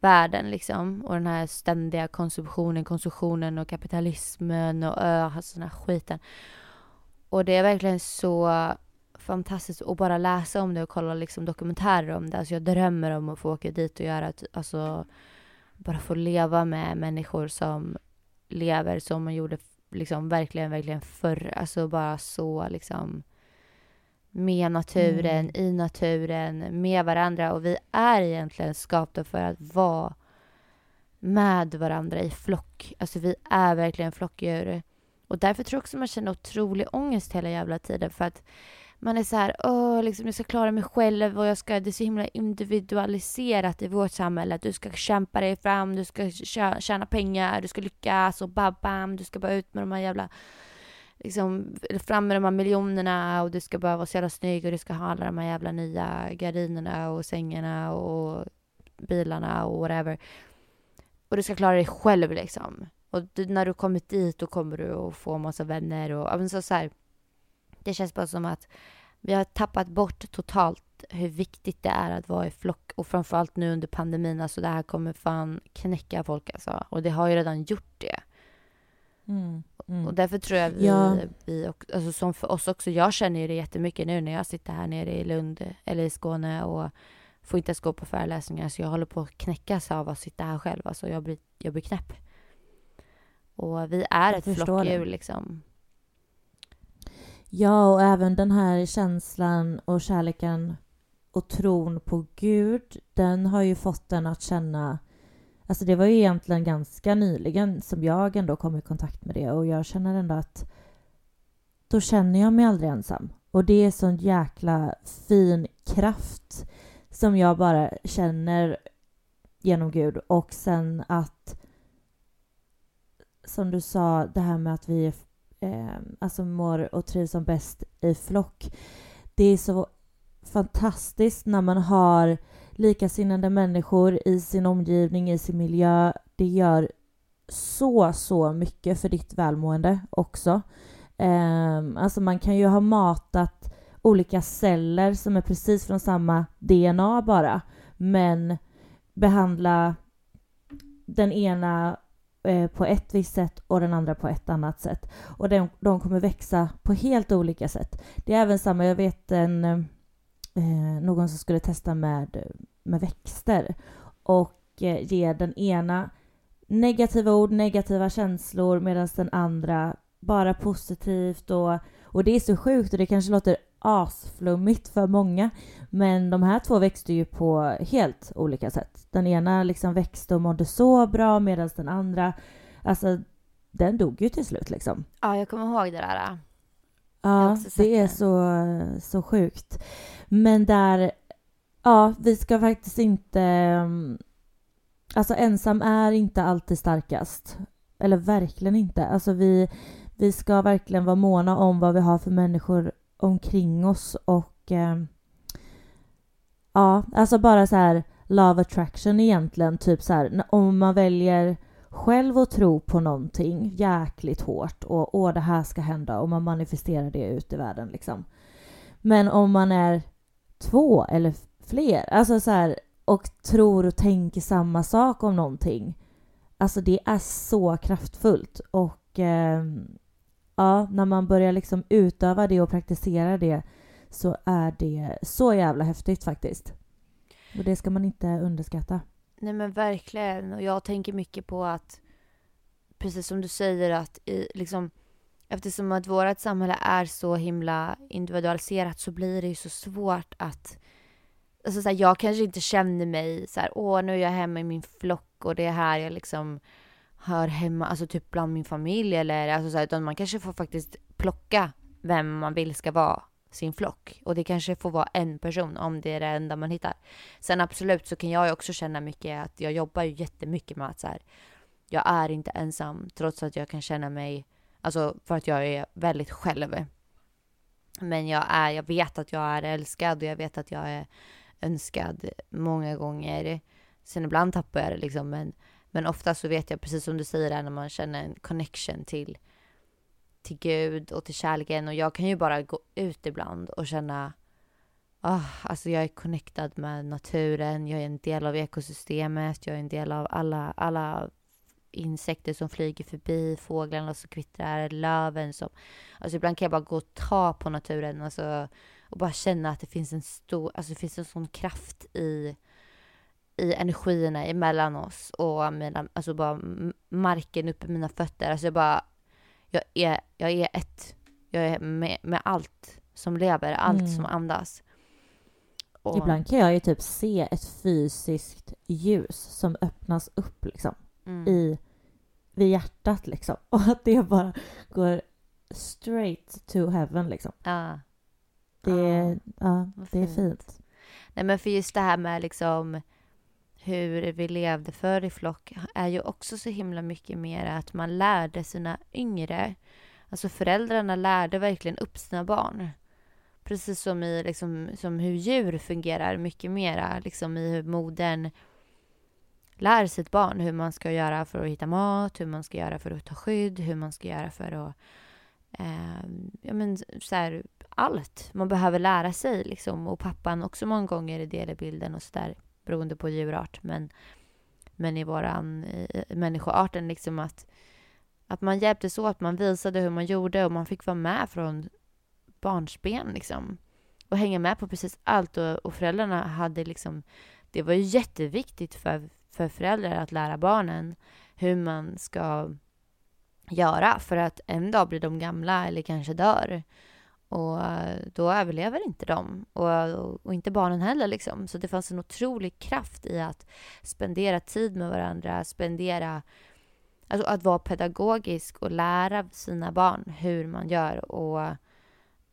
världen liksom. Och den här ständiga konsumtionen, konsumtionen och kapitalismen och ö, alltså den här skiten. Och det är verkligen så fantastiskt att bara läsa om det och kolla liksom dokumentärer om det. Alltså jag drömmer om att få åka dit och göra, typ, alltså bara få leva med människor som lever som man gjorde liksom verkligen, verkligen förr. Alltså bara så liksom med naturen, Mm. i naturen, med varandra. Och vi är egentligen skapta för att vara med varandra i flock. Alltså vi är verkligen flockdjur. Och därför tror jag också man känner otrolig ångest hela jävla tiden. För att man är så här, åh, liksom, jag ska klara mig själv och jag ska, det är så himla individualiserat i vårt samhälle. Du ska kämpa dig fram, du ska tjäna pengar, du ska lyckas och bam, bam, du ska bara ut med de här jävla liksom fram med de här miljonerna och du ska bara vara så jävla snygg och du ska ha alla de här jävla nya gardinerna och sängarna och bilarna och whatever. Och du ska klara dig själv liksom. Och du, när du kommit dit då kommer du att få massa vänner och så, så här, det känns bara som att vi har tappat bort totalt hur viktigt det är att vara i flock och framförallt nu under pandemin. Alltså det här kommer fan knäcka folk alltså. Och det har ju redan gjort det. Mm. Mm. Och därför tror jag vi, Ja. vi och, alltså som för oss också, jag känner ju det jättemycket nu när jag sitter här nere i Lund eller i Skåne och får inte ens gå på föreläsningar så jag håller på att knäckas av att sitta här själv. Alltså jag blir, jag blir knäpp. Och vi är Jag ett flockdjur liksom. Ja, och även den här känslan och kärleken och tron på Gud, den har ju fått den att känna... Alltså det var ju egentligen ganska nyligen som jag ändå kom i kontakt med det och jag känner ändå att då känner jag mig aldrig ensam. Och det är sån jäkla fin kraft som jag bara känner genom Gud och sen att som du sa, det här med att vi är eh, alltså mår och trivs som bäst i flock. Det är så fantastiskt när man har likasinnade människor i sin omgivning, i sin miljö. Det gör så, så mycket för ditt välmående också. Eh, alltså man kan ju ha matat olika celler som är precis från samma DNA bara, men behandla den ena Eh, på ett visst sätt och den andra på ett annat sätt. Och de, de kommer växa på helt olika sätt. Det är även samma, jag vet en, eh, någon som skulle testa med, med växter och eh, ge den ena negativa ord, negativa känslor medan den andra bara positivt och, och det är så sjukt och det kanske låter asflummigt för många men de här två växte ju på helt olika sätt. Den ena liksom växte och mådde så bra medan den andra, alltså den dog ju till slut liksom. Ja, jag kommer ihåg det där. Ja, det är så, så sjukt. Men där, ja, vi ska faktiskt inte... mm, Alltså ensam är inte alltid starkast. Eller verkligen inte. Alltså vi, vi ska verkligen vara måna om vad vi har för människor omkring oss och eh, ja, alltså bara så här love attraction egentligen. Typ så här, om man väljer själv att tro på någonting jäkligt hårt och åh det här ska hända och man manifesterar det ut i världen liksom. Men om man är två eller fler, alltså så här och tror och tänker samma sak om någonting Alltså det är så kraftfullt och eh, ja, när man börjar liksom utöva det och praktisera det så är det så jävla häftigt faktiskt. Och det ska man inte underskatta. Nej men verkligen. Och jag tänker mycket på att, precis som du säger, att i, liksom, eftersom att vårt samhälle är så himla individualiserat så blir det ju så svårt att Alltså så här, jag kanske inte känner mig så här, åh nu är jag hemma i min flock och det är här jag liksom hör hemma, alltså typ bland min familj eller alltså så här, utan man kanske får faktiskt plocka vem man vill ska vara sin flock. Och det kanske får vara en person om det är det enda man hittar. Sen absolut så kan jag också känna mycket att jag jobbar ju jättemycket med att så här, jag är inte ensam trots att jag kan känna mig, alltså för att jag är väldigt själv. Men jag är, jag vet att jag är älskad och jag vet att jag är önskad många gånger. Sen ibland tappar jag det liksom men, men ofta så vet jag precis som du säger där när man känner en connection till till Gud och till kärleken. Och jag kan ju bara gå ut ibland och känna oh, alltså jag är connectad med naturen, jag är en del av ekosystemet, jag är en del av alla, alla insekter som flyger förbi, fåglarna som kvittrar, löven som... Alltså ibland kan jag bara gå och ta på naturen alltså, och bara känna att det finns en stor, alltså det finns en sån kraft i, i energierna emellan oss och mina, alltså bara marken uppe mina fötter. Alltså jag bara jag är, jag är ett. Jag är med, med allt som lever, allt mm. som andas. Och... Ibland kan jag ju typ se ett fysiskt ljus som öppnas upp liksom mm. i, vid hjärtat liksom. (laughs) Och att det bara går straight to heaven liksom. Ja. Det, ja, ja det är fint. Nej men för just det här med liksom hur vi levde förr i flock är ju också så himla mycket mer att man lärde sina yngre. Alltså föräldrarna lärde verkligen upp sina barn. Precis som i liksom, som hur djur fungerar mycket mera, liksom i hur modern lär sitt barn hur man ska göra för att hitta mat, hur man ska göra för att ta skydd, hur man ska göra för att eh, ja, men, så här, allt man behöver lära sig liksom. Och pappan också många gånger är del i bilden och sådär beroende på djurart. Men, men i våran i människoarten liksom att, att man hjälptes åt, man visade hur man gjorde och man fick vara med från barnsben liksom. Och hänga med på precis allt och, och föräldrarna hade liksom, det var ju jätteviktigt för, för föräldrar att lära barnen hur man ska göra för att en dag blir de gamla eller kanske dör. Och eh, då överlever inte de och, eh, och, inte barnen heller. Liksom. Så det fanns en otrolig kraft i att spendera tid med varandra, spendera Alltså att vara pedagogisk och lära sina barn hur man gör och,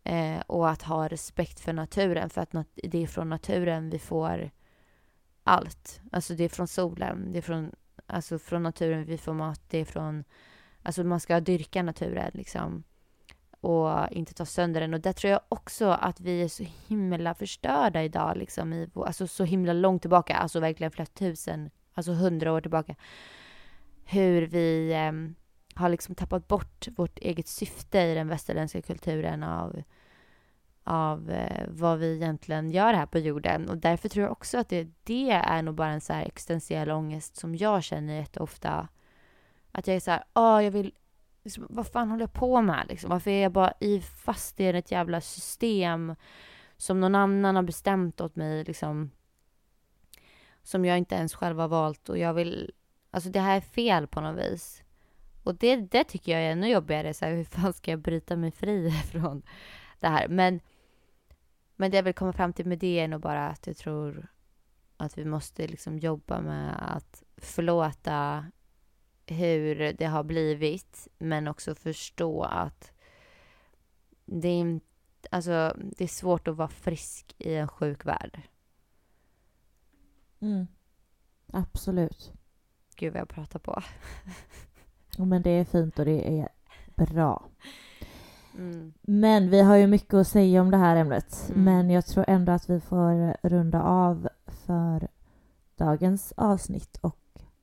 eh, och att ha respekt för naturen för att det är från naturen vi får allt. Alltså det är från solen, det är från, alltså från naturen vi får mat, det är från... Alltså man ska dyrka naturen liksom och inte ta sönder den. Och där tror jag också att vi är så himla förstörda idag, liksom, i, alltså så himla långt tillbaka, alltså verkligen flera tusen, alltså hundra år tillbaka. Hur vi eh, har liksom tappat bort vårt eget syfte i den västerländska kulturen av, av eh, vad vi egentligen gör här på jorden. Och därför tror jag också att det, det är nog bara en så här existentiell ångest som jag känner jätteofta. Att jag är så här, ah, jag vill liksom, vad fan håller jag på med liksom? Varför är jag bara i fast i ett jävla system som någon annan har bestämt åt mig liksom? Som jag inte ens själv har valt och jag vill, alltså det här är fel på något vis. Och det, det tycker jag är ännu jobbigare, så här, hur fan ska jag bryta mig fri (laughs) från det här? Men, men det jag vill komma fram till med det är nog bara att jag tror att vi måste liksom jobba med att förlåta hur det har blivit, men också förstå att det är, alltså, det är svårt att vara frisk i en sjuk värld. Mm. Absolut. Gud vad jag pratar på. men det är fint och det är bra. Mm. Men vi har ju mycket att säga om det här ämnet. Mm. Men jag tror ändå att vi får runda av för dagens avsnitt och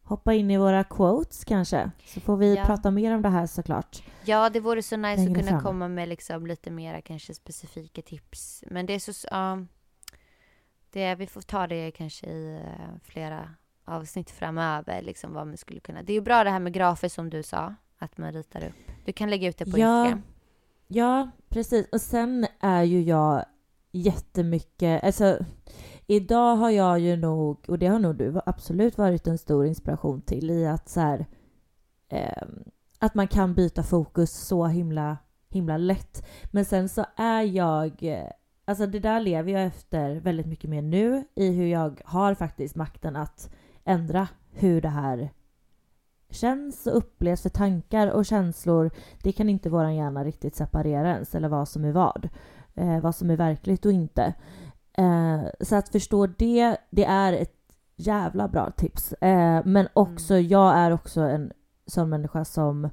hoppa in i våra quotes kanske. Så får vi ja. prata mer om det här såklart. Ja, det vore så nice att kunna fram. komma med liksom lite mera kanske specifika tips. Men det är så, ja, det, vi får ta det kanske i uh, flera avsnitt framöver, liksom vad man skulle kunna... Det är ju bra det här med grafer som du sa, att man ritar upp. Du kan lägga ut det på Ja. Instagram. Ja, precis. Och sen är ju jag jättemycket, alltså idag har jag ju nog, och det har nog du absolut varit en stor inspiration till i att så här, eh, att man kan byta fokus så himla, himla lätt. Men sen så är jag, alltså det där lever jag efter väldigt mycket mer nu i hur jag har faktiskt makten att ändra hur det här känns och upplevs för tankar och känslor det kan inte våran hjärna riktigt separera ens, eller vad som är vad. Eh, vad som är verkligt och inte. Eh, så att förstå det, det är ett jävla bra tips. Eh, men också, jag är också en sån människa som...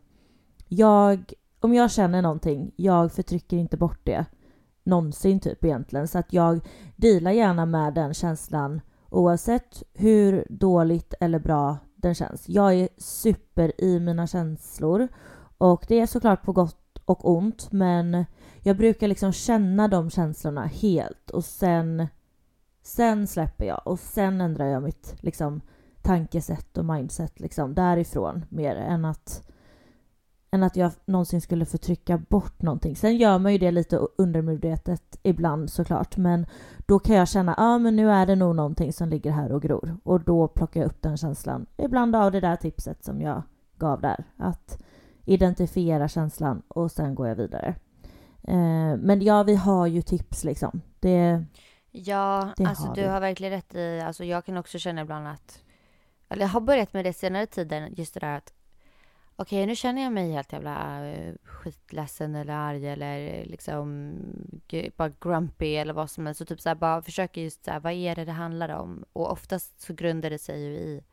Jag, om jag känner någonting, jag förtrycker inte bort det någonsin typ egentligen. Så att jag dealar gärna med den känslan oavsett hur dåligt eller bra den känns. Jag är super i mina känslor och det är såklart på gott och ont men jag brukar liksom känna de känslorna helt och sen, sen släpper jag och sen ändrar jag mitt liksom, tankesätt och mindset liksom, därifrån mer än att, än att jag någonsin skulle förtrycka bort någonting. Sen gör man ju det lite undermedvetet ibland såklart men då kan jag känna att ah, men nu är det nog någonting som ligger här och gror och då plockar jag upp den känslan. Ibland av det där tipset som jag gav där. Att identifiera känslan och sen går jag vidare. Eh, men ja, vi har ju tips liksom. Det, Ja, Det alltså har du vi. har verkligen rätt i, alltså jag kan också känna ibland att, eller jag har börjat med det senare tiden, just det där att okej nu känner jag mig helt jävla eh, skitledsen eller arg eller liksom g- bara grumpy eller vad som helst. Så typ så här, bara försöker just så här, vad är det det handlar om? Och oftast så grundar det sig ju i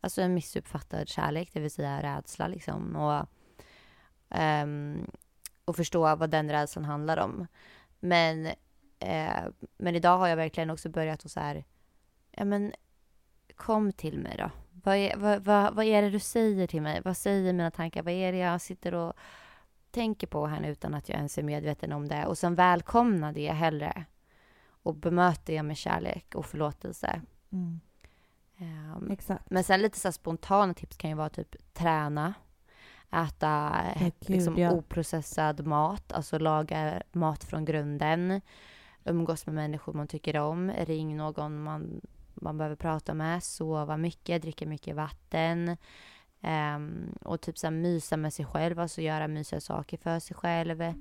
alltså en missuppfattad kärlek, det vill säga rädsla liksom. Och, ehm, och förstå vad den rädslan handlar om. Men Eh, men idag har jag verkligen också börjat att så här, ja men kom till mig då. Vad är, vad, vad, vad är det du säger till mig? Vad säger mina tankar? Vad är det jag sitter och tänker på här nu utan att jag ens är medveten om det? Och sen välkomna det hellre. Och bemöter jag med kärlek och förlåtelse. mm, exakt. men sen lite så spontana tips kan ju vara typ träna, äta gud, liksom ja. oprocessad mat, alltså laga mat från grunden, umgås med människor man tycker om, ring någon man, man behöver prata med, sova mycket, dricka mycket vatten ehm, och typ så här mysa med sig själv, alltså göra mysiga saker för sig själv.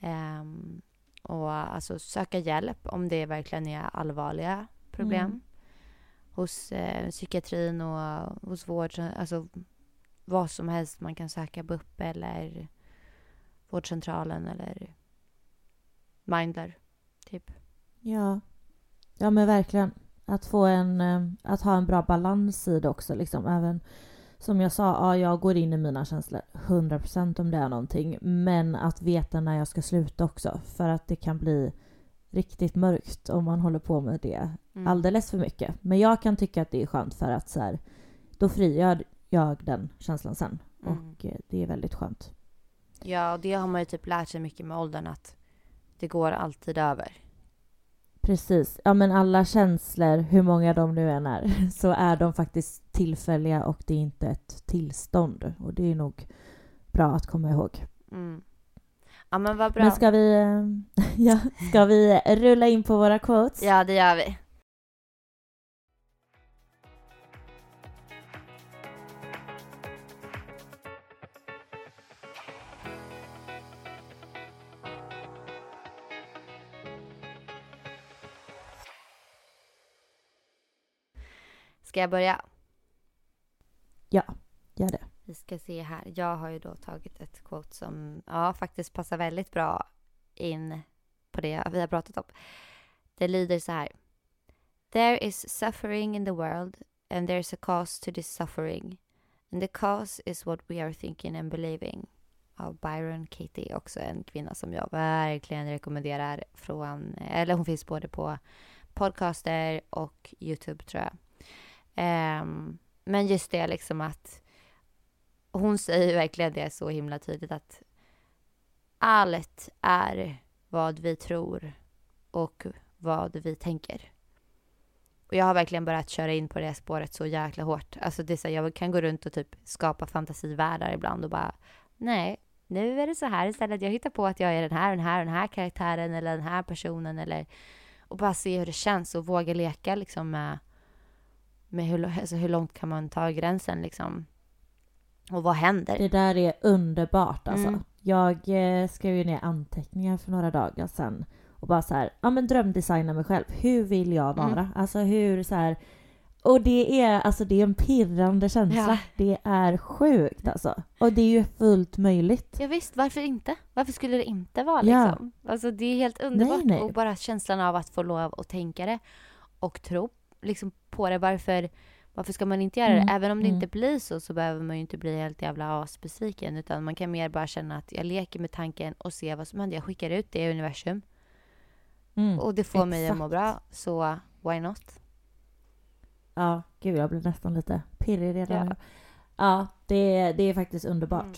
Ehm, och alltså söka hjälp om det verkligen är allvarliga problem Mm. hos eh, psykiatrin och hos vård, alltså vad som helst man kan söka BUP eller vårdcentralen eller Mindler, typ. Ja. ja, men verkligen. Att få en, eh, att ha en bra balans i det också liksom. Även som jag sa, ja, jag går in i mina känslor 100% om det är någonting. Men att veta när jag ska sluta också. För att det kan bli riktigt mörkt om man håller på med det Mm. alldeles för mycket. Men jag kan tycka att det är skönt för att så här, då frigör jag den känslan sen. Mm. Och eh, det är väldigt skönt. Ja, och det har man ju typ lärt sig mycket med åldern att det går alltid över. Precis. Ja men alla känslor, hur många de nu än är, (laughs) så är de faktiskt tillfälliga och det är inte ett tillstånd. Och det är nog bra att komma ihåg. Mm. Ja men vad bra. Men ska vi, eh, (laughs) ja, ska vi rulla in på våra quotes? Ja, det gör vi. Ska jag börja? Gör det. Vi ska se här. Jag har ju då tagit ett quote som ja, faktiskt passar väldigt bra in på det vi har pratat om. Det lyder så här. There is suffering in the world and there's a cause to this suffering. And the cause is what we are thinking and believing. Av Byron Katie, också en kvinna som jag verkligen rekommenderar från, eller hon finns både på podcaster och Youtube tror jag. Um, men just det liksom att hon säger verkligen det så himla tydligt att allt är vad vi tror och vad vi tänker. Och jag har verkligen börjat köra in på det spåret så jäkla hårt. Alltså det är så jag kan gå runt och typ skapa fantasivärldar ibland och bara nej, nu är det så här istället. Jag hittar på att jag är den här, den här, den här karaktären eller den här personen eller och bara se hur det känns och våga leka liksom med, med hur, alltså hur långt kan man ta gränsen liksom. Och vad händer? Det där är underbart alltså. Mm. Jag eh, skrev ju ner anteckningar för några dagar sedan och bara så här, ja men drömdesigna mig själv. Hur vill jag vara? Mm. Alltså hur så här. Och det är alltså det är en pirrande känsla. Ja. Det är sjukt alltså. Och det är ju fullt möjligt. Ja, visst, varför inte? Varför skulle det inte vara Ja. liksom? Alltså det är helt underbart nej. och bara känslan av att få lov att tänka det och tro liksom på det. Varför, varför ska man inte göra Mm, det? Även om det mm. inte blir så så behöver man ju inte bli helt jävla asbesviken utan man kan mer bara känna att jag leker med tanken och ser vad som händer. Jag skickar ut det i universum Mm. och det får mig att må exakt. bra så why not? Ja, gud jag blir nästan lite pirrig redan Ja. nu. Ja, det, det är faktiskt underbart. Mm.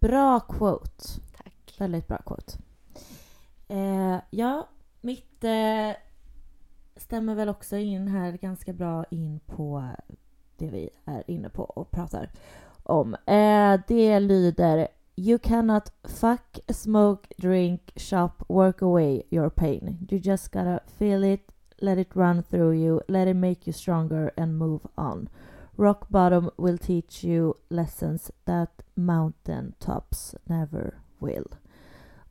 Bra quote. Tack. Väldigt bra quote. Eh, ja, mitt eh, stämmer väl också in här ganska bra in på det vi är inne på och pratar om. Eh, det lyder You cannot fuck, smoke, drink, shop, work away your pain. You just gotta feel it, let it run through you, let it make you stronger and move on. Rock bottom will teach you lessons that mountain tops never will.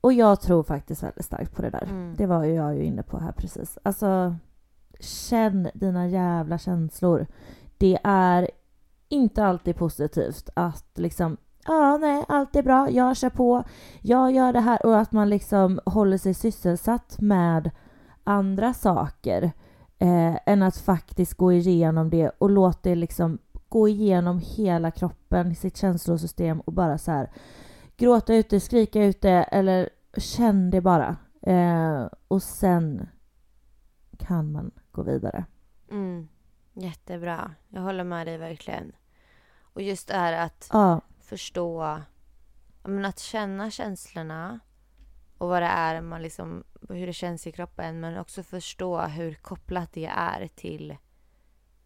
Och jag tror faktiskt väldigt starkt på det där. Mm. Det var ju jag ju inne på här precis. Alltså, känn dina jävla känslor. Det är inte alltid positivt att liksom Ja, nej, allt är bra. Jag kör på. Jag gör det här. Och att man liksom håller sig sysselsatt med andra saker eh, än att faktiskt gå igenom det och låta det liksom gå igenom hela kroppen, sitt känslosystem och bara så här gråta ut det, skrika ut det eller känn det bara. Eh, och sen kan man gå vidare. Mm. Jättebra. Jag håller med dig verkligen. Och just det här att Ja, förstå, men att känna känslorna och vad det är man liksom, hur det känns i kroppen men också förstå hur kopplat det är till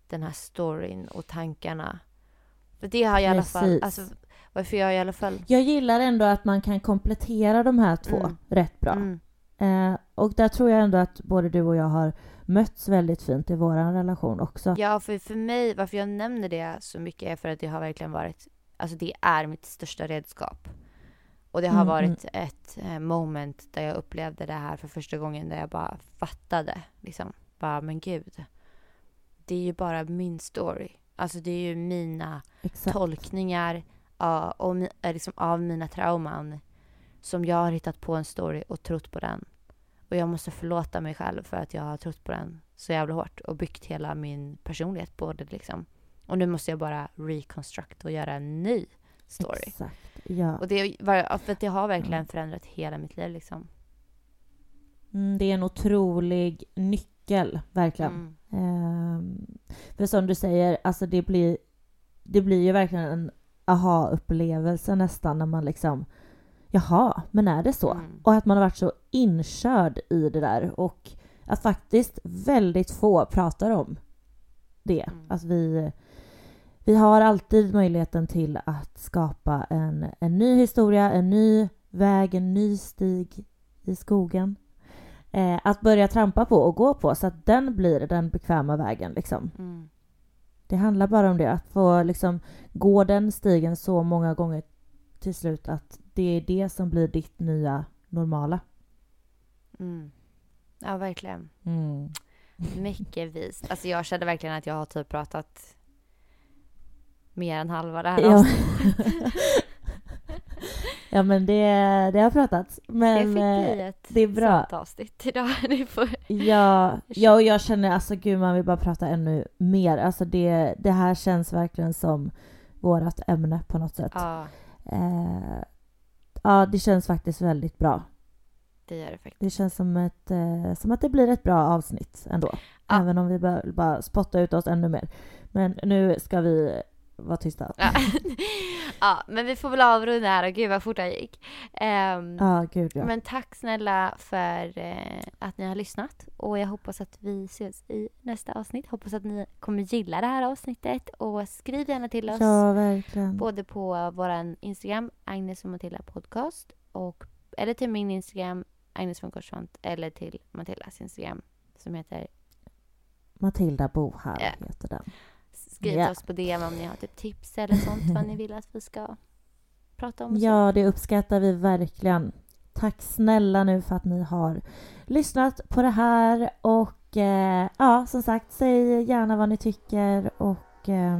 den här storyn och tankarna. För det har i alla fall, Precis. alltså varför jag i alla fall jag gillar ändå att man kan komplettera de här två Mm. rätt bra. Mm, Eh, och där tror jag ändå att både du och jag har mötts väldigt fint i vår relation också. Ja, för, för mig, varför jag nämner det så mycket är för att det har verkligen varit, alltså det är mitt största redskap. Och det har Mm, varit ett eh, moment där jag upplevde det här för första gången där jag bara fattade, liksom, bara men gud, det är ju bara min story. Alltså det är ju mina Exakt. tolkningar av, mi- eh, liksom, av mina trauman som jag har hittat på en story och trott på den. Och jag måste förlåta mig själv för att jag har trott på den så jävla hårt och byggt hela min personlighet på det liksom. Och nu måste jag bara reconstruct och göra en ny story. Exakt. Ja. Och det, för det har verkligen förändrat hela mitt liv liksom. Mm, det är en otrolig nyckel, verkligen. Mm. Ehm, för som du säger, alltså det blir, det blir ju verkligen en aha-upplevelse nästan när man liksom Jaha, men är det så? Mm. Och att man har varit så inkörd i det där och att faktiskt väldigt få pratar om det. Mm. Att vi, vi har alltid möjligheten till att skapa en, en ny historia, en ny väg, en ny stig i skogen. Eh, att börja trampa på och gå på så att den blir den bekväma vägen. Liksom. Mm. Det handlar bara om det, att få liksom, gå den stigen så många gånger till slut att det är det som blir ditt nya normala. Mm. Ja, verkligen. Mm. Mycket vist. Alltså jag kände verkligen att jag har typ pratat mer än halva det här Ja. (laughs) ja men det, det har pratats. Det Men fick eh, det är bra. avsnitt idag. (laughs) Ni får... Ja, (laughs) ja, och jag känner alltså gud man vill bara prata ännu mer. Alltså det, det här känns verkligen som vårt ämne på något sätt. Ja, Eh, ja, det känns faktiskt väldigt bra. det gör det faktiskt. Det känns som, ett, eh, som att det blir ett bra avsnitt ändå. Ja. Även om vi bör bara spotta ut oss ännu mer. Men nu ska vi vara tysta. Ja. (laughs) ja, men vi får väl avrunda här och gud vad fort det gick. Ehm, Ja, gud ja. Men tack snälla för eh, att ni har lyssnat och jag hoppas att vi ses i nästa avsnitt. Hoppas att ni kommer gilla det här avsnittet och skriv gärna till oss Ja, verkligen. både på vår Instagram, Agnes och Matilda podcast och eller till min Instagram, Agnes von Korsvant eller till Matildas Instagram som heter Matilda Bohall Ja. heter den. Skriv Ja. till oss på DM om ni har typ tips eller sånt vad ni vill att vi ska prata om. Ja, det uppskattar vi verkligen. Tack snälla nu för att ni har lyssnat på det här och eh, ja, som sagt, säg gärna vad ni tycker och eh,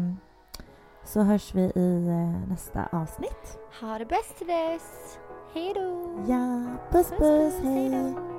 så hörs vi i eh, nästa avsnitt. Ha det bäst till dess. Hej då! Ja, puss puss, hej! då.